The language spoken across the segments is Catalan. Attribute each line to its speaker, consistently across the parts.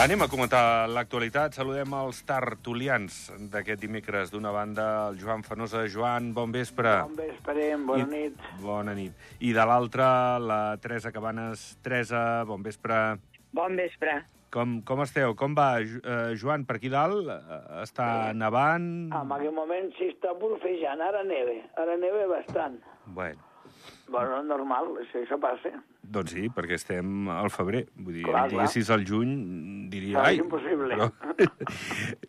Speaker 1: Anem a comentar l'actualitat. Saludem els tertulians d'aquest dimecres. D'una banda, el Joan Fanosa. Joan, bon vespre.
Speaker 2: Bon vespre, bona
Speaker 1: I-
Speaker 2: nit.
Speaker 1: Bona nit. I de l'altra, la Teresa Cabanes. Teresa, bon vespre.
Speaker 3: Bon vespre.
Speaker 1: Com, com esteu? Com va, eh, Joan, per aquí dalt? Eh, Està nevant?
Speaker 2: En aquell moment sí està burfejant, ara neve. Ara neve bastant.
Speaker 1: Bueno,
Speaker 2: Bueno, normal, si això passa.
Speaker 1: Doncs sí, perquè estem al febrer. Vull dir,
Speaker 2: Clar,
Speaker 1: diguessis al juny, diria...
Speaker 2: Clar,
Speaker 1: Ai,
Speaker 2: és impossible.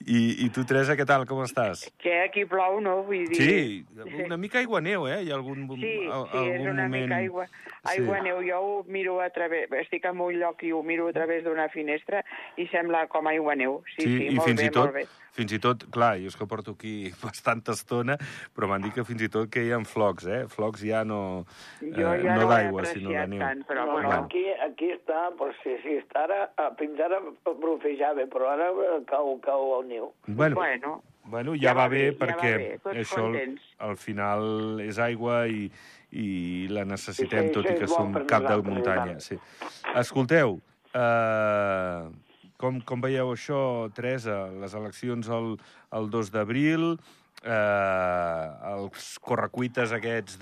Speaker 1: I, I tu, Teresa, què tal? Com estàs?
Speaker 3: Que aquí plou, no? Vull dir...
Speaker 1: Sí, una mica aigua neu, eh? Hi ha algun,
Speaker 3: Sí,
Speaker 1: al-
Speaker 3: sí, és
Speaker 1: algun
Speaker 3: una
Speaker 1: moment...
Speaker 3: mica aigua, aigua
Speaker 1: Sí.
Speaker 3: neu. Jo ho miro a través... Estic en un lloc i ho miro a través d'una finestra i sembla com aigua neu. Sí, sí,
Speaker 1: i
Speaker 3: molt
Speaker 1: fins
Speaker 3: bé,
Speaker 1: i tot,
Speaker 3: molt bé.
Speaker 1: Fins i tot, clar, jo és que porto aquí bastanta estona, però m'han dit que fins i tot que hi ha flocs, eh? Flocs ja no,
Speaker 3: Jo
Speaker 1: eh,
Speaker 3: ja
Speaker 1: no
Speaker 3: no,
Speaker 1: d'aigua, sinó de neu.
Speaker 3: tant, però
Speaker 2: No,
Speaker 3: bueno,
Speaker 2: no, aquí, aquí està, pues, sí, sí, està ara, eh, fins ara brufejava, però ara eh, cau, cau el niu.
Speaker 1: Bueno,
Speaker 3: bueno,
Speaker 1: bueno, ja,
Speaker 3: ja
Speaker 1: va
Speaker 3: va
Speaker 1: bé,
Speaker 3: bé, ja va
Speaker 1: perquè
Speaker 3: bé, tots
Speaker 1: això al,
Speaker 3: contents.
Speaker 1: al final és aigua i, i la necessitem,
Speaker 2: Sí, sí,
Speaker 1: tot i que som
Speaker 2: per
Speaker 1: cap de muntanya. Sí. Escolteu, eh, com, com veieu això, Teresa? Les eleccions el, el 2 d'abril, eh, els correcuites aquests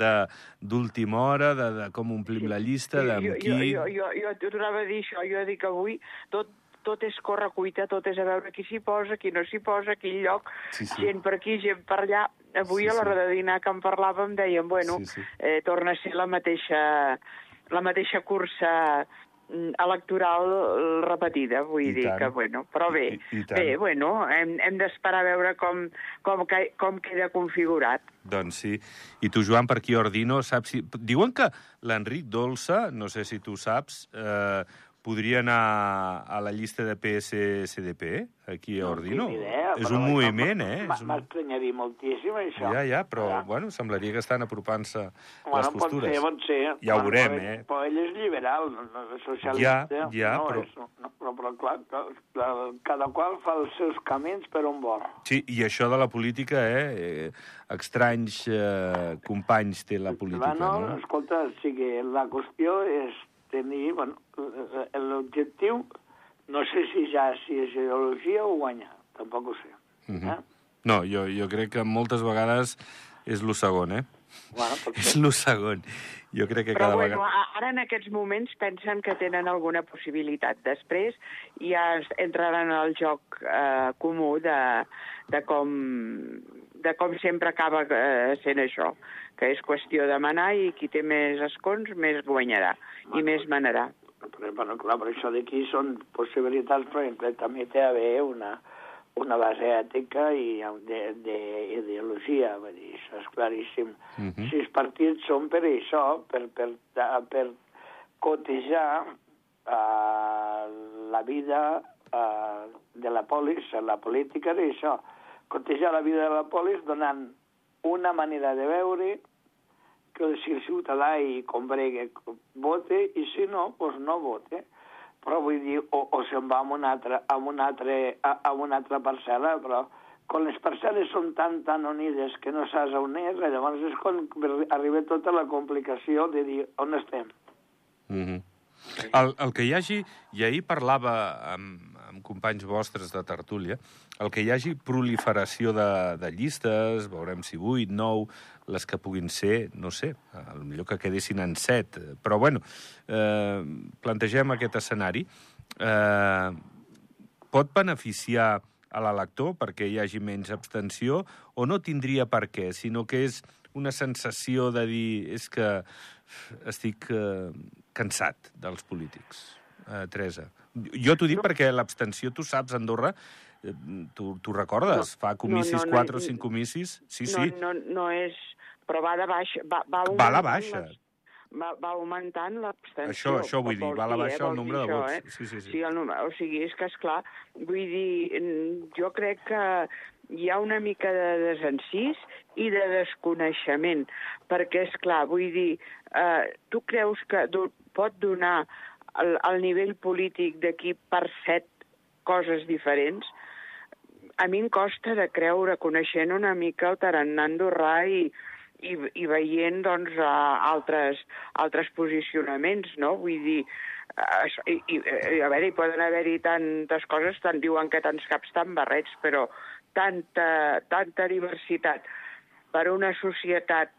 Speaker 1: d'última hora, de, de com omplim la llista, de
Speaker 3: jo,
Speaker 1: amb
Speaker 3: jo,
Speaker 1: qui...
Speaker 3: jo, jo, jo, jo tornava a dir això, jo dic avui tot, tot és córrer cuita, tot és a veure qui s'hi posa, qui no s'hi posa, quin lloc,
Speaker 1: Sí, sí.
Speaker 3: gent per aquí, gent per allà. Avui
Speaker 1: Sí,
Speaker 3: a l'hora
Speaker 1: sí.
Speaker 3: de dinar que en parlàvem dèiem, bueno,
Speaker 1: Sí, sí.
Speaker 3: Eh, torna a ser la mateixa, la mateixa cursa electoral eh, repetida, vull
Speaker 1: I
Speaker 3: dir
Speaker 1: tant.
Speaker 3: que, bueno, però bé,
Speaker 1: I- i tant.
Speaker 3: bé, bueno, hem, hem d'esperar a veure com, com, com queda configurat.
Speaker 1: Doncs sí. I tu, Joan, per aquí a Ordino, saps si... Diuen que l'Enric Dolça, no sé si tu saps, eh, podria anar a la llista de PSCDP, aquí a Ordino.
Speaker 2: tinc idea,
Speaker 1: és un moviment, eh?
Speaker 2: M'estranyaria moltíssim, això.
Speaker 1: Ja, ja, però,
Speaker 2: Ja.
Speaker 1: bueno, semblaria que estan apropant-se les
Speaker 2: Bueno, pot
Speaker 1: postures.
Speaker 2: ser, pot ser.
Speaker 1: Ja ho veurem,
Speaker 2: però,
Speaker 1: eh?
Speaker 2: Però ell és liberal, no, no és socialista.
Speaker 1: Ja, ja,
Speaker 2: no,
Speaker 1: però-
Speaker 2: És, no, però, però clar, cada qual fa els seus camins per on vol.
Speaker 1: Sí, i això de la política, eh? estranys eh, companys té la política,
Speaker 2: bueno,
Speaker 1: no?
Speaker 2: escolta, o sigui, la qüestió és tenir, bueno, eh, l'objectiu, no sé si ja si és ideologia o guanyar, tampoc ho sé.
Speaker 1: Mhm.
Speaker 2: eh?
Speaker 1: No, jo, jo crec que moltes vegades és lo segon, eh?
Speaker 2: Bueno,
Speaker 1: És lo segon. Jo crec que
Speaker 3: Però
Speaker 1: cada
Speaker 3: bueno,
Speaker 1: vegada...
Speaker 3: ara en aquests moments pensen que tenen alguna possibilitat. Després ja es- entraran al joc eh, comú de, de, com, de com sempre acaba eh, sent això, que és qüestió de manar i qui té més escons més guanyarà i més manarà.
Speaker 2: Però, bueno, clar, però això d'aquí són possibilitats, per exemple, també té a haver una, una base ètica i d'ideologia, vull dir, això és claríssim.
Speaker 1: Mhm.
Speaker 2: Si els partits són per això, per, per, per cotejar uh, la vida uh, de la polis, la política és això, cotejar la vida de la polis donant una manera de veure que si el ciutadà hi combregui, vote, i si no, doncs no vote. Però vull dir, o, o se'n va amb una altra, amb una altra, a, a una altra parcel·la, però quan les parcel·les són tan, tan unides que no saps on és, llavors és quan arriba tota la complicació de dir on estem.
Speaker 1: Mm -hmm. el, el que hi hagi, i ahir parlava amb, amb companys vostres de tertúlia, el que hi hagi proliferació de, de llistes, veurem si 8, 9, les que puguin ser, no sé, millor que quedessin en 7, però bueno, eh, plantegem aquest escenari. Eh, pot beneficiar a l'elector perquè hi hagi menys abstenció o no tindria per què, sinó que és una sensació de dir és que estic eh, cansat dels polítics, eh, Teresa. Jo t'ho dic perquè l'abstenció, tu saps, Andorra, eh, tu, tu recordes,
Speaker 3: No,
Speaker 1: fa comicis,
Speaker 3: no, no,
Speaker 1: quatre o
Speaker 3: no,
Speaker 1: cinc comicis, sí, sí,
Speaker 3: No, no, no és... Però va de baixa. Va, va,
Speaker 1: va a la baixa.
Speaker 3: les- Va, va augmentant l'abstenció.
Speaker 1: Això, això vull dir, va a la baixa
Speaker 3: eh?
Speaker 1: el nombre de
Speaker 3: això,
Speaker 1: vots.
Speaker 3: Eh?
Speaker 1: Sí, sí, sí.
Speaker 3: sí el número, o sigui, és que, és clar, vull dir, jo crec que hi ha una mica de desencís i de desconeixement, perquè, és clar, vull dir, eh, tu creus que do, pot donar el, el nivell polític d'aquí per set coses diferents? A mi em costa de creure, coneixent una mica el tarannà andorrà i, i, i veient doncs, altres, altres posicionaments, no? Vull dir, i, i, a veure, hi poden haver-hi tantes coses, tant diuen que tants caps, tan barrets, però tanta, tanta diversitat per una societat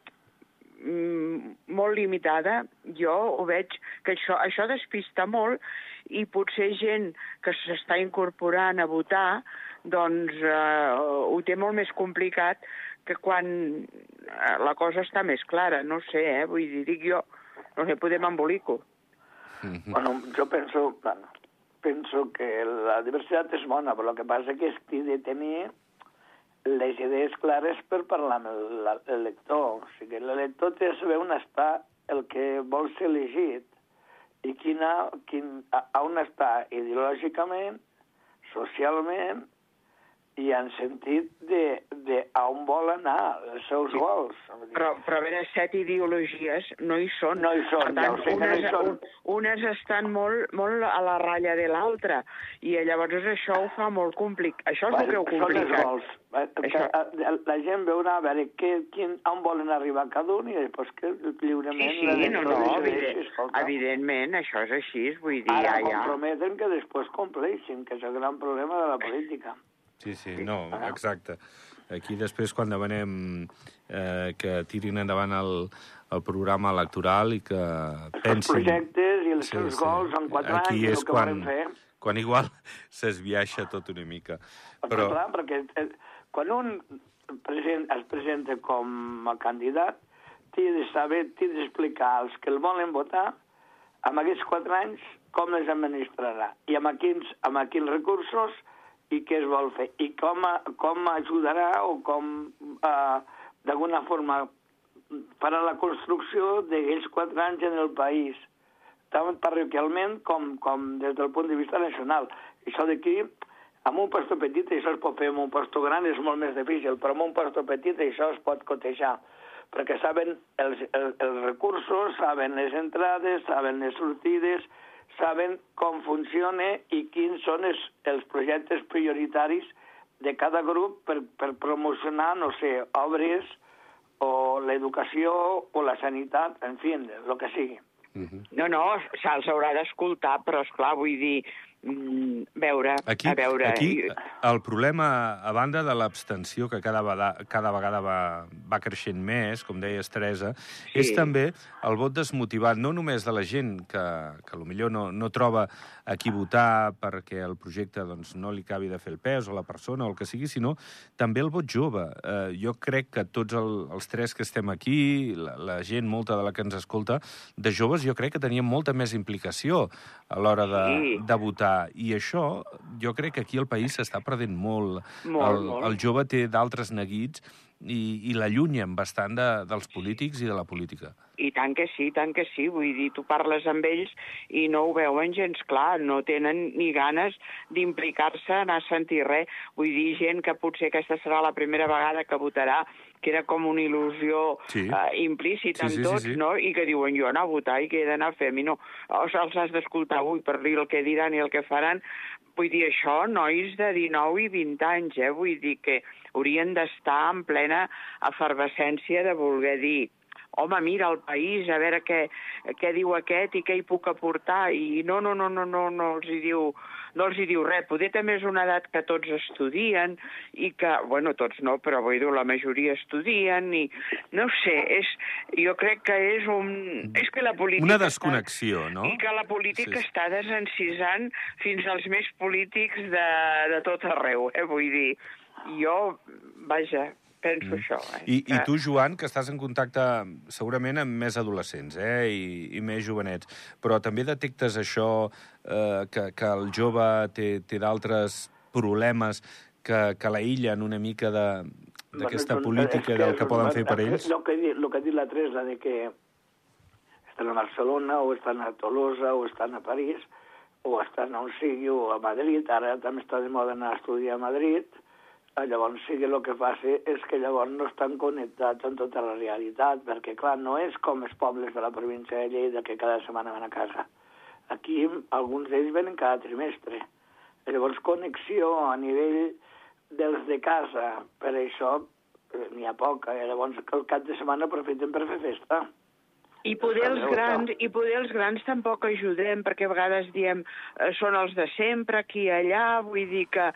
Speaker 3: molt limitada, jo ho veig que això, això despista molt i potser gent que s'està incorporant a votar doncs eh, ho té molt més complicat que quan eh, la cosa està més clara, no sé, eh? vull dir, dic jo, no sé, podem embolico.
Speaker 2: Mm -hmm. Bueno, jo penso, bueno, penso que la diversitat és bona, però el que passa que és que de tenir les idees clares per parlar amb l'elector. O sigui, l'elector té de saber on està el que vol ser elegit i quina, quin, a, on està ideològicament, socialment i en sentit de, de a on vol anar, els seus sí. gols.
Speaker 3: Però, però a veure, set ideologies no hi són.
Speaker 2: No hi són, tant, ja unes, no hi són.
Speaker 3: unes estan molt, molt a la ratlla de l'altra, i llavors això ho fa molt complicat. Això és bueno, el que ho complica. Són els gols.
Speaker 2: Eh, això... Eh, la gent veurà a veure què, quin, on volen arribar cada un i després que lliurement...
Speaker 3: Sí, sí, no, no, evident, evidentment, això és així, vull dir,
Speaker 2: Ara
Speaker 3: ja,
Speaker 2: ja. comprometen que després compleixin, que és el gran problema de la política.
Speaker 1: Sí, sí, no, exacte. Aquí després, quan demanem eh, que tirin endavant el, el programa electoral i que pensin... Els
Speaker 2: projectes i els sí, seus sí. gols en quatre Aquí anys és el que quan, fer.
Speaker 1: quan igual s'esbiaixa tot una mica.
Speaker 2: Però... Clar, perquè eh, quan un present, es presenta com a candidat, té de saber, té d'explicar als que el volen votar amb aquests quatre anys com les administrarà i amb quins, amb quins recursos i què es vol fer i com, com ajudarà o com eh, d'alguna forma farà la construcció d'aquells quatre anys en el país, tant parroquialment com, com des del punt de vista nacional. Això d'aquí, amb un pastor petit, això es pot fer, amb un pastor gran és molt més difícil, però amb un pastor petit això es pot cotejar, perquè saben els, els, els recursos, saben les entrades, saben les sortides, saben com funciona i quins són els, els projectes prioritaris de cada grup per, per promocionar, no sé, obres o l'educació o la sanitat, en fi, el que sigui.
Speaker 3: Uh -huh. No, no, se'ls haurà d'escoltar, però, és clar vull dir, veure,
Speaker 1: aquí,
Speaker 3: a veure...
Speaker 1: Aquí el problema, a banda de l'abstenció, que cada, vegada, cada vegada va, va creixent més, com deies, Teresa, sí. és també el vot desmotivat, no només de la gent que, que millor no, no troba a qui votar perquè el projecte doncs, no li acabi de fer el pes, o la persona, o el que sigui, sinó també el vot jove. Eh, jo crec que tots el, els tres que estem aquí, la, la gent, molta de la que ens escolta, de joves jo crec que teníem molta més implicació a l'hora de, sí. de votar i això, jo crec que aquí el país s'està perdent molt.
Speaker 3: molt,
Speaker 1: el,
Speaker 3: molt.
Speaker 1: el jove té d'altres neguits i, i l'allunyen bastant de, dels polítics i de la política.
Speaker 3: I tant que sí, tant que sí. Vull dir, tu parles amb ells i no ho veuen gens clar, no tenen ni ganes d'implicar-se, anar a sentir res. Vull dir, gent que potser aquesta serà la primera vegada que votarà que era com una il·lusió sí. uh, implícita sí, en sí, tots, sí, sí. no? I que diuen, jo anar a votar i que he d'anar a fer. Mi no, o els has d'escoltar avui per dir el que diran i el que faran. Vull dir, això, nois de 19 i 20 anys, eh? Vull dir que haurien d'estar en plena efervescència de voler dir home, mira el país, a veure què, què diu aquest i què hi puc aportar, i no, no, no, no, no, no els hi diu, no els hi diu res. Poder també és una edat que tots estudien i que, bueno, tots no, però vull dir, la majoria estudien i, no sé, és, jo crec que és un... És que la política...
Speaker 1: Una desconnexió,
Speaker 3: està,
Speaker 1: no?
Speaker 3: I que la política sí, sí. està desencisant fins als més polítics de, de tot arreu, eh? Vull dir, jo, vaja, penso mm. això. Eh?
Speaker 1: I, que... I tu, Joan, que estàs en contacte segurament amb més adolescents eh? I, i més jovenets, però també detectes això, eh, que, que el jove té, té d'altres problemes que, que l'aïllen una mica d'aquesta bueno, política del que poden fer per ells?
Speaker 2: El que, el que ha dit la Teresa, de que estan a Barcelona, o estan a Tolosa, o estan a París, o estan on sigui, o a Madrid, ara també està de moda anar a estudiar a Madrid, Eh, llavors sí que el que passa és que llavors no estan connectats amb tota la realitat, perquè clar, no és com els pobles de la província de Lleida que cada setmana van a casa. Aquí alguns d'ells venen cada trimestre. Llavors connexió a nivell dels de casa, per això eh, n'hi ha poc, eh? llavors el cap de setmana aprofiten per fer festa.
Speaker 3: I poder els grans, i poder els grans tampoc ajudem, perquè a vegades diem eh, són els de sempre, aquí i allà, vull dir que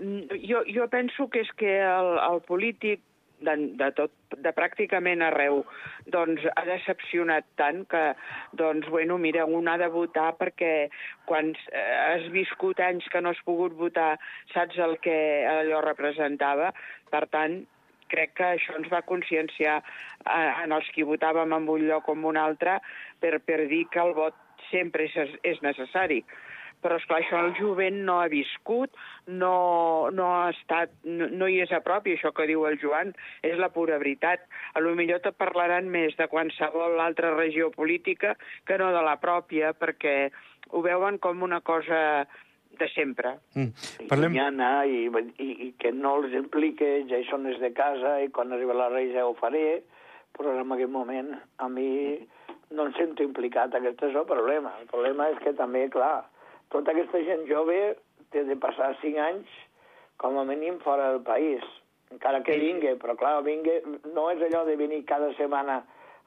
Speaker 3: jo, jo penso que és que el, el polític de, de tot, de pràcticament arreu, doncs ha decepcionat tant que, doncs, bueno, mira, un ha de votar perquè quan eh, has viscut anys que no has pogut votar saps el que allò representava, per tant, crec que això ens va conscienciar eh, en els que votàvem en un lloc o en un altre per, per dir que el vot sempre és, és necessari. Però, esclar, això el jovent no ha viscut, no, no ha estat, no, no hi és a prop, i això que diu el Joan és la pura veritat. A lo millor te parlaran més de qualsevol altra regió política que no de la pròpia, perquè ho veuen com una cosa de sempre.
Speaker 1: Mm.
Speaker 2: I
Speaker 1: Parlem...
Speaker 2: llunyana, i, i, i que no els implique, ja hi són els de casa, i quan arriba la Reis ja ho faré, però en aquest moment a mi no em sento implicat, aquest és el problema. El problema és que també, clar, tota aquesta gent jove té de passar cinc anys com a mínim fora del país, encara que vingui, però clar, vingui, no és allò de venir cada setmana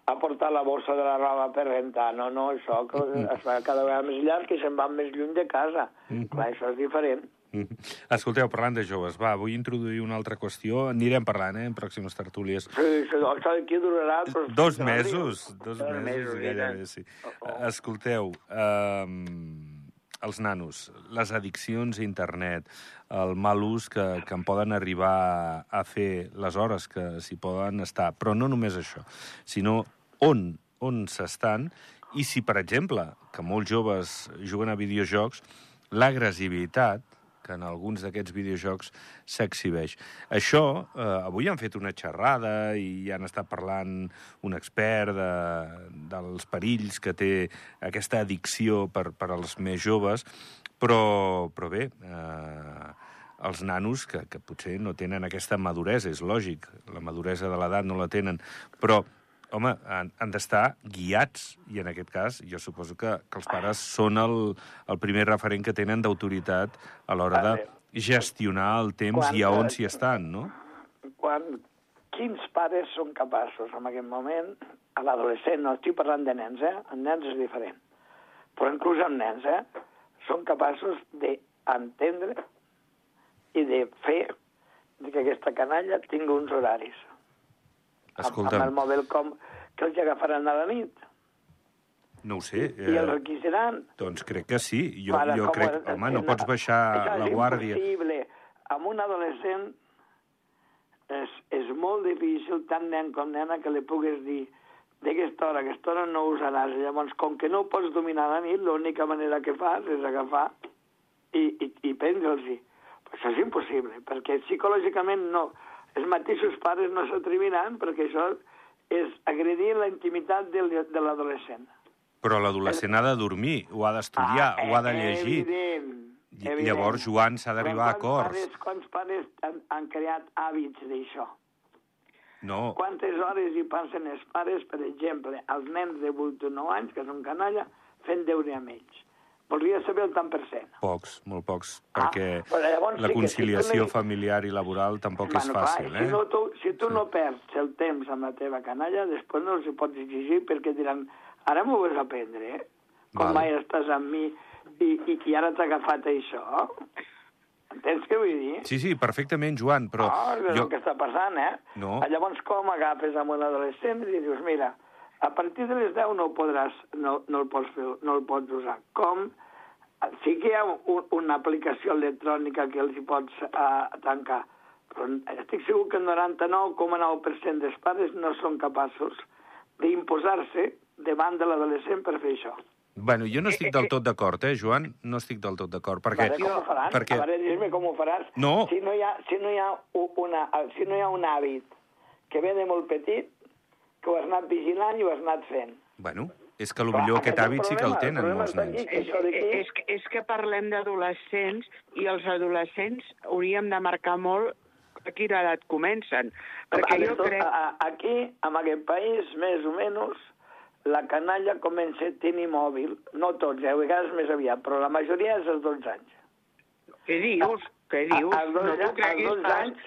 Speaker 2: a portar la borsa de la roba per rentar, no, no, això que es fa cada vegada més llarg i se'n van més lluny de casa. Clar, això és diferent.
Speaker 1: Mm. Escolteu, parlant de joves, va, vull introduir una altra qüestió. Anirem parlant, eh, en pròximes tertúlies.
Speaker 2: Sí, sí, això d'aquí durarà... Però,
Speaker 1: Dos
Speaker 2: no
Speaker 1: mesos, dos
Speaker 2: Dos
Speaker 1: mesos,
Speaker 2: mesos,
Speaker 1: gairebé, sí.
Speaker 2: Oh, oh.
Speaker 1: Escolteu, um, els nanos, les addiccions a internet, el mal ús que, que en poden arribar a fer les hores que s'hi poden estar, però no només això, sinó on, on s'estan. I si, per exemple, que molts joves juguen a videojocs, l'agressivitat que en alguns d'aquests videojocs s'exhibeix. Això, eh, avui han fet una xerrada i han estat parlant un expert de, dels perills que té aquesta addicció per, per als més joves, però, però bé, eh, els nanos, que, que potser no tenen aquesta maduresa, és lògic, la maduresa de l'edat no la tenen, però home, han, han d'estar guiats, i en aquest cas jo suposo que, que els pares són el, el primer referent que tenen d'autoritat a l'hora de gestionar el temps
Speaker 2: Quan-
Speaker 1: i a on s'hi estan, no?
Speaker 2: Quan, quins pares són capaços en aquest moment, a l'adolescent, no estic parlant de nens, eh? En nens és diferent. Però inclús amb nens, eh? Són capaços d'entendre i de fer que aquesta canalla tingui uns horaris. Amb, amb el
Speaker 1: Escolta'm,
Speaker 2: mòbil com que els agafaran a la nit
Speaker 1: no ho sé.
Speaker 2: i els requisaran.
Speaker 1: doncs crec que sí. Jo,
Speaker 2: Ara,
Speaker 1: jo crec...
Speaker 2: és-
Speaker 1: Home, no
Speaker 2: és-
Speaker 1: pots baixar
Speaker 2: això
Speaker 1: la
Speaker 2: és
Speaker 1: guàrdia.
Speaker 2: impossible. Amb un adolescent és, és molt difícil, tant nen com nena, que li puguis dir d'aquesta hora, aquesta hora no usaràs. Llavors, com que no ho pots dominar la nit, l'única manera que fas és agafar i, i, i prendre'ls-hi. Això és impossible, perquè psicològicament no. Els mateixos pares no s'atreviran perquè això és agredir la intimitat de l'adolescent.
Speaker 1: Però l'adolescent ha de dormir, ho ha d'estudiar, ho ha de llegir.
Speaker 2: Ah, Evident, evident.
Speaker 1: llavors, Joan, s'ha d'arribar a acords.
Speaker 2: Pares, quants pares han, han creat hàbits d'això?
Speaker 1: No,
Speaker 2: Quantes hores hi passen els pares, per exemple, als nens de 8 o 9 anys, que són canalla, fent deure amb ells? Voldria saber el tant per cent.
Speaker 1: pocs, molt pocs,
Speaker 2: Ah,
Speaker 1: perquè
Speaker 2: llavors
Speaker 1: la
Speaker 2: sí si
Speaker 1: conciliació
Speaker 2: no hi-
Speaker 1: familiar i laboral tampoc és
Speaker 2: Bueno,
Speaker 1: fàcil,
Speaker 2: clar,
Speaker 1: eh?
Speaker 2: si, no, tu, si tu no perds el temps amb la teva canalla, després no els hi pots exigir perquè diran ara m'ho vas aprendre, eh? Com
Speaker 1: Val.
Speaker 2: mai estàs amb mi i, i, i ara t'ha agafat això. Entens què vull dir?
Speaker 1: Sí, sí, perfectament, Joan, però
Speaker 2: Ah, és
Speaker 1: jo...
Speaker 2: el que està passant, eh?
Speaker 1: No.
Speaker 2: Llavors, com agafes amb un adolescent i dius, mira, a partir de les 10 no podràs, no, no el pots fer, no el pots usar. Com? Sí que hi ha un, una aplicació electrònica que els hi pots uh, tancar, però estic segur que el 99,9% dels pares no són capaços d'imposar-se davant de l'adolescent per fer això.
Speaker 1: Bueno, jo no estic del tot d'acord, eh, Joan? No estic del tot d'acord, perquè...
Speaker 2: Vale, com ho faran?
Speaker 1: perquè...
Speaker 2: A veure, dis-me com ho faràs.
Speaker 1: No.
Speaker 2: Si no hi ha, si no hi ha, una, si no hi ha un hàbit que ve de molt petit, que ho has anat vigilant i ho has anat fent.
Speaker 1: Bueno, és que potser aquest
Speaker 2: el
Speaker 1: hàbit sí que el
Speaker 2: el
Speaker 1: tenen
Speaker 2: problema
Speaker 1: molts nens.
Speaker 2: que
Speaker 3: És, és, que- és que parlem d'adolescents i els adolescents hauríem de marcar molt a quina edat comencen. Perquè jo crec...
Speaker 2: a- a- Aquí, en aquest país, més o menys, la canalla comença a tenir mòbil, no tots, eh, a vegades més aviat, però la majoria és als 12 anys.
Speaker 3: Què dius? Què dius?
Speaker 2: A- als dos,
Speaker 3: no t'ho
Speaker 2: als
Speaker 3: creguis
Speaker 2: anys,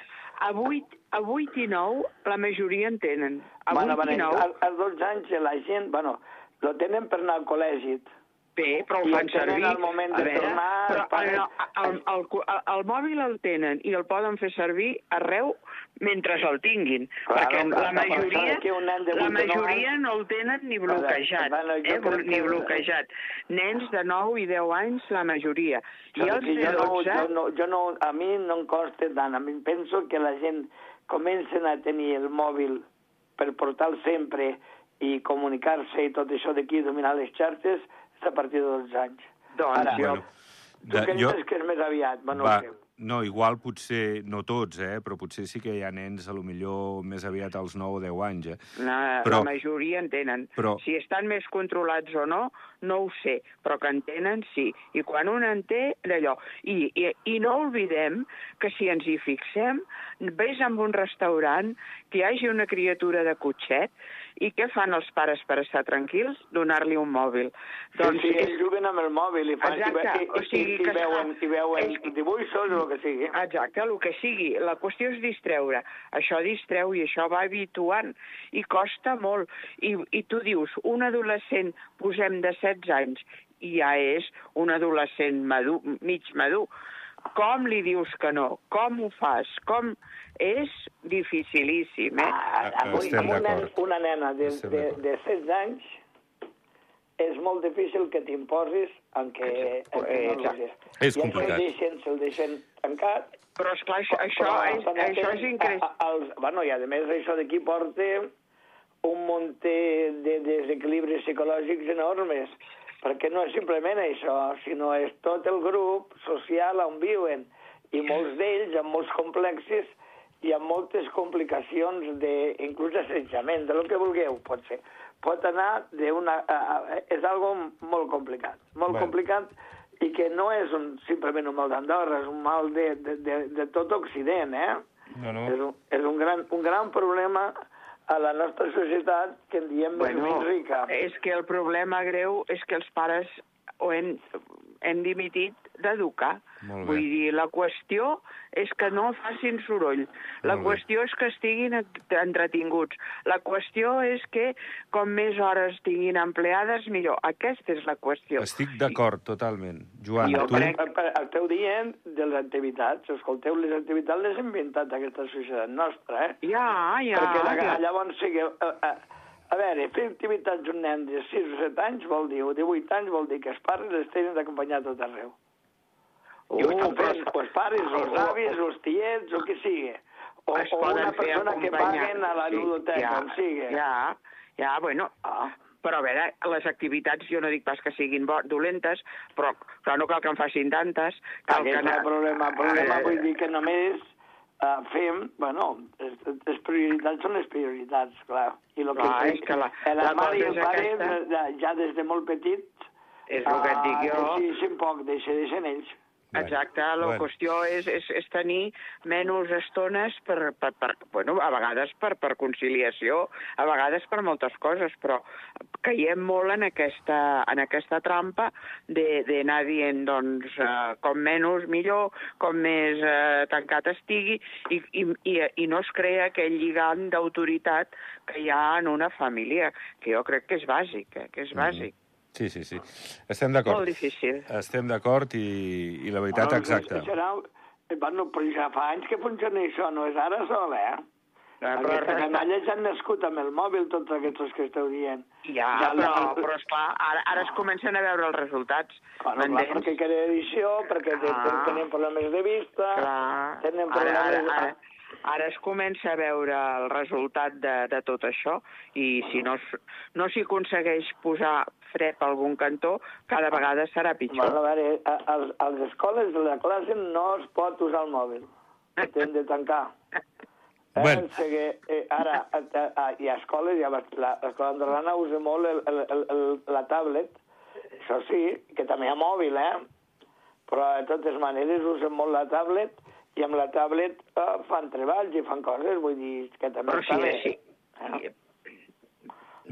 Speaker 3: a 8, a 8 i 9 la majoria en tenen. A 8
Speaker 2: bueno,
Speaker 3: i 9,
Speaker 2: als, als 12 anys la gent, bueno, lo tenen per anar al col·legi.
Speaker 3: bé, però el fan
Speaker 2: el
Speaker 3: servir.
Speaker 2: al moment de
Speaker 3: veure,
Speaker 2: tornar,
Speaker 3: però
Speaker 2: pares-
Speaker 3: el, el, el, el, el mòbil el tenen i el poden fer servir arreu mentre el tinguin,
Speaker 2: Clar,
Speaker 3: perquè
Speaker 2: no,
Speaker 3: la majoria,
Speaker 2: que
Speaker 3: la
Speaker 2: 8 o 9
Speaker 3: majoria no el tenen ni bloquejat,
Speaker 2: bueno, jo
Speaker 3: eh,
Speaker 2: crec
Speaker 3: ni
Speaker 2: que-
Speaker 3: bloquejat. Nens de 9 i 10 anys, la majoria. I els
Speaker 2: que
Speaker 3: de
Speaker 2: jo, no,
Speaker 3: 12...
Speaker 2: jo, no, jo no, a mi no em costa tant. A mi penso que la gent comencen a tenir el mòbil per portar sempre i comunicar-se i tot això d'aquí, dominar les xarxes, és a partir de 12 anys.
Speaker 3: Doncs
Speaker 2: Ara,
Speaker 3: jo...
Speaker 1: Bueno,
Speaker 2: Tu
Speaker 1: de-
Speaker 2: penses que és més aviat? Bueno,
Speaker 1: Va,
Speaker 2: no
Speaker 1: igual potser, no tots, eh, però potser sí que hi ha nens, a lo millor més aviat als 9 o 10 anys, eh?
Speaker 3: La,
Speaker 1: Però-
Speaker 3: la majoria en tenen.
Speaker 1: però-
Speaker 3: Si estan més controlats o no, no ho sé, però que en tenen, sí. I quan un en té, d'allò. I, i, I no oblidem que si ens hi fixem, ves amb un restaurant, que hi hagi una criatura de cotxet, i què fan els pares per estar tranquils? Donar-li un mòbil.
Speaker 2: Doncs sí,
Speaker 3: és-
Speaker 2: ells juguen amb el mòbil i, fan, i,
Speaker 3: Exacte,
Speaker 2: i,
Speaker 3: o sigui
Speaker 2: i, i,
Speaker 3: que
Speaker 2: veuen, i veuen
Speaker 3: és
Speaker 2: dibuixos o el que sigui.
Speaker 3: Exacte, el que sigui. La qüestió és distreure. Això distreu i això va habituant. I costa molt. I, i tu dius, un adolescent, posem de 16 anys, i ja és un adolescent madur, mig madur. Com li dius que no? Com ho fas? Com... És dificilíssim, eh?
Speaker 2: Ah, avui,
Speaker 1: Estem
Speaker 2: amb una, una nena de,
Speaker 1: Estem
Speaker 2: de, de 16 anys és molt difícil que t'imposis en què, en què no
Speaker 3: Exacte.
Speaker 2: l'usis.
Speaker 1: És
Speaker 2: I
Speaker 1: complicat.
Speaker 2: se'l deixen, se'l deixen tancat.
Speaker 3: Però, esclar, això, això, és, això és increïble.
Speaker 2: Bueno, i a més això d'aquí porta un munt de desequilibris psicològics enormes, perquè no és simplement això, sinó és tot el grup social on viuen, i molts d'ells amb molts complexes i amb moltes complicacions, de, inclús assetjament, de lo que vulgueu, pot ser. Pot anar d'una... És algo molt complicat, molt
Speaker 1: Bueno.
Speaker 2: complicat, i que no és un, simplement un mal d'Andorra, és un mal de, de, de, de tot Occident, eh?
Speaker 1: No, no.
Speaker 2: És, un, és un, gran, un gran problema a la nostra societat que en diem més
Speaker 3: Bueno,
Speaker 2: menys rica.
Speaker 3: és que el problema greu és que els pares ho hem, hem dimitit d'educar. Vull dir, la qüestió és que no facin soroll. La
Speaker 1: Molt bé.
Speaker 3: qüestió és que estiguin ent- entretinguts. La qüestió és que com més hores tinguin empleades, millor. Aquesta és la qüestió.
Speaker 1: Estic d'acord, totalment. Joan,
Speaker 3: Jo
Speaker 1: tu...
Speaker 3: crec-
Speaker 2: Eh, eh, Esteu dient de les activitats. Escolteu, les activitats les ha inventat aquesta societat nostra, eh?
Speaker 3: Ja, ja.
Speaker 2: Perquè la,
Speaker 3: ja.
Speaker 2: llavors sí que... A, a, a veure, fer activitats un nen de 6 o 7 anys vol dir, o de 8 anys vol dir que els pares els tenen d'acompanyar tot arreu. I ho estan
Speaker 3: però
Speaker 2: fent,
Speaker 3: es-
Speaker 2: o els pares, els avis, els tiets, o qui sigui. O, o una persona que paguen a la
Speaker 3: Sí,
Speaker 2: ludoteca,
Speaker 3: ja,
Speaker 2: on sigui.
Speaker 3: Ja, ja, bueno,
Speaker 2: Ah.
Speaker 3: però a veure, les activitats, jo no dic pas que siguin bo, dolentes, però, però no cal que en facin tantes. Cal
Speaker 2: Aquest
Speaker 3: que
Speaker 2: és el problema. El problema
Speaker 3: Eh,
Speaker 2: vull dir que només uh, fem... Bueno, les, prioritats són les prioritats, clar. I lo
Speaker 3: Clar,
Speaker 2: que,
Speaker 3: és que la-
Speaker 2: la,
Speaker 3: la
Speaker 2: mare i el pare,
Speaker 3: aquesta.
Speaker 2: de- ja des de molt petit,
Speaker 3: És el que et dic jo.
Speaker 2: Uh, deixen poc, deixen ells.
Speaker 3: Exacte, la
Speaker 1: bueno.
Speaker 3: qüestió és, és, és tenir menys estones per, per, per, bueno, a vegades per, per conciliació, a vegades per moltes coses, però caiem molt en aquesta, en aquesta trampa de- d'anar dient, doncs, eh, com menys millor, com més eh, tancat estigui, i, i, i, i no es crea aquell lligam d'autoritat que hi ha en una família, que jo crec que és bàsic, eh, que és bàsic.
Speaker 1: Sí, sí, sí. Estem d'acord.
Speaker 3: Molt difícil.
Speaker 1: Estem d'acord i, i la veritat
Speaker 2: Bueno,
Speaker 1: exacta.
Speaker 2: Serà, bueno, però ja fa anys que funciona això, no és ara sol, eh?
Speaker 3: Eh, però
Speaker 2: Aquestes
Speaker 3: resta-
Speaker 2: canalles han nascut amb el mòbil, tots aquests que esteu dient.
Speaker 3: Ja,
Speaker 2: Ja
Speaker 3: però,
Speaker 2: la-
Speaker 3: però esclar, ara, ara es comencen a veure els resultats.
Speaker 2: Bueno, clar, perquè queda edició, perquè
Speaker 3: Ah.
Speaker 2: tenen problemes de vista,
Speaker 3: Clar.
Speaker 2: tenen problemes...
Speaker 3: ara, ara, ara es comença a veure el resultat de, de tot això i si no, no s'hi aconsegueix posar fred a algun cantó, cada vegada serà pitjor.
Speaker 2: Bueno, a veure, a, a, a les escoles de la classe no es pot usar el mòbil. Tenen de tancar. Eh,
Speaker 1: Bueno.
Speaker 2: o sigui, eh, ara, a, a, a, hi ha escoles, ja, la- l'escola andorrana usa molt el, el, el, el, la tablet, això sí, que també hi ha mòbil, eh? Però de totes maneres usen molt la tablet i amb la tablet eh, fan treballs i fan coses, vull dir que també
Speaker 3: Però
Speaker 2: està
Speaker 3: sí,
Speaker 2: bé.
Speaker 3: sí.
Speaker 2: Eh?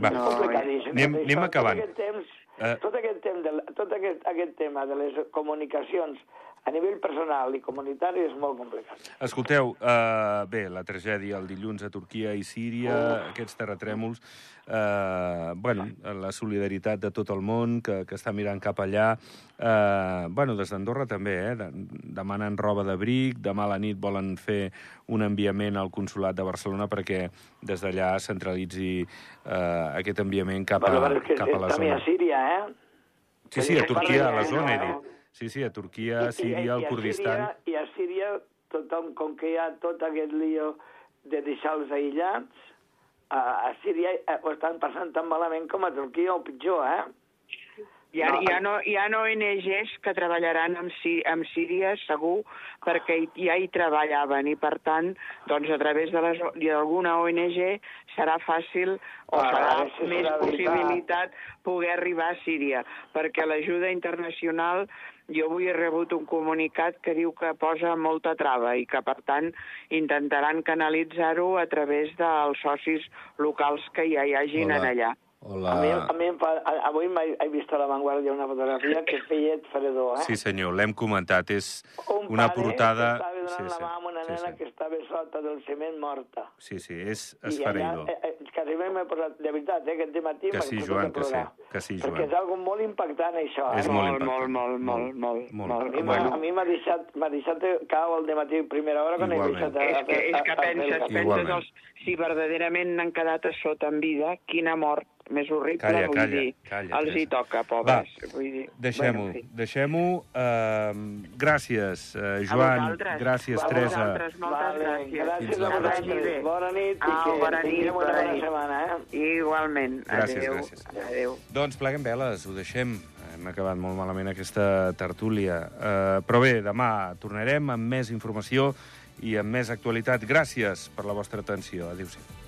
Speaker 1: Va,
Speaker 2: complicadíssim.
Speaker 1: anem,
Speaker 2: tot
Speaker 1: anem
Speaker 2: això,
Speaker 1: acabant.
Speaker 2: Tot aquest temps,
Speaker 1: Eh.
Speaker 2: tot aquest, temps de, tot aquest, aquest tema de les comunicacions a nivell personal i comunitari és molt complicat.
Speaker 1: Escolteu, uh, bé, la tragèdia el dilluns a Turquia i Síria,
Speaker 2: Oh.
Speaker 1: aquests terratrèmols, uh, bueno, la solidaritat de tot el món que, que està mirant cap allà. Uh, bueno, des d'Andorra també, eh? De, demanen roba d'abric, demà a la nit volen fer un enviament al Consolat de Barcelona perquè des d'allà centralitzi uh, aquest enviament cap a,
Speaker 2: Bueno,
Speaker 1: cap a la
Speaker 2: també
Speaker 1: zona.
Speaker 2: a Síria, eh?
Speaker 1: Sí, sí, a Turquia, a la zona, he dit. Sí, sí, a Turquia,
Speaker 2: I-
Speaker 1: Síria,
Speaker 2: i,
Speaker 1: el
Speaker 2: i a
Speaker 1: Kurdistan...
Speaker 2: Síria, I a Síria, tothom, com que hi ha tot aquest lío de deixar-los aïllats, a, a Síria eh, ho estan passant tan malament com a Turquia o pitjor, eh?
Speaker 3: Hi ha,
Speaker 2: No,
Speaker 3: hi, ha no, hi ha ONGs que treballaran amb, sí, amb Síria, segur, perquè hi, ja hi treballaven i, per tant, doncs, a través d'alguna ONG serà fàcil o
Speaker 2: Ah,
Speaker 3: serà
Speaker 2: això
Speaker 3: més possibilitat poder arribar a Síria, perquè l'ajuda internacional jo avui he rebut un comunicat que diu que posa molta trava i que, per tant, intentaran canalitzar-ho a través dels socis locals que ja hi hagin
Speaker 1: Hola.
Speaker 3: en allà.
Speaker 1: Hola.
Speaker 2: A mi, a mi em fa, a- avui he vist a La Vanguardia una fotografia que feia fredor, eh?
Speaker 1: Sí, senyor, l'hem comentat. És
Speaker 2: Un
Speaker 1: una
Speaker 2: pare
Speaker 1: portada...
Speaker 2: que estava donant
Speaker 1: Sí, sí,
Speaker 2: la mà a una
Speaker 1: sí,
Speaker 2: nena
Speaker 1: sí.
Speaker 2: que estava sota del cement morta.
Speaker 1: Sí, sí, és
Speaker 2: I allà, eh, eh, quasi m'he posat, de veritat, eh, aquest matí
Speaker 1: Que sí, Joan,
Speaker 2: a
Speaker 1: que sí, que sí,
Speaker 2: Perquè
Speaker 1: Joan.
Speaker 2: és algo molt impactant, això.
Speaker 1: És
Speaker 2: eh?
Speaker 1: molt
Speaker 3: molt,
Speaker 1: impactant.
Speaker 3: molt, molt, molt, molt,
Speaker 2: A mi,
Speaker 3: molt.
Speaker 2: m'ha- a mi m'ha deixat, deixat cau al matí a primera hora quan he deixat a,
Speaker 3: És que, és que
Speaker 2: a- a- a
Speaker 3: penses, penses els, si verdaderament n'han quedat a sota en vida, quina mort més horrible,
Speaker 1: Calla,
Speaker 3: vull
Speaker 1: calla,
Speaker 3: dir,
Speaker 1: calla,
Speaker 3: els hi toca, pobres. Vull dir,
Speaker 1: Deixem-ho,
Speaker 3: bueno,
Speaker 1: deixem-ho. Uh, gràcies, uh, Joan. Gràcies,
Speaker 3: A
Speaker 1: Teresa.
Speaker 3: vosaltres, moltes
Speaker 2: Vale,
Speaker 3: gràcies.
Speaker 2: gràcies a vosaltres. Bona nit
Speaker 3: Au,
Speaker 2: que
Speaker 3: bona nit, bona
Speaker 2: bona
Speaker 3: nit.
Speaker 2: setmana, eh?
Speaker 3: Igualment.
Speaker 1: Gràcies,
Speaker 3: Adéu.
Speaker 1: gràcies.
Speaker 3: Adéu.
Speaker 1: Doncs pleguem veles, ho deixem. Hem acabat molt malament aquesta tertúlia. Uh, però bé, demà tornarem amb més informació i amb més actualitat. Gràcies per la vostra atenció. Adéu-siau.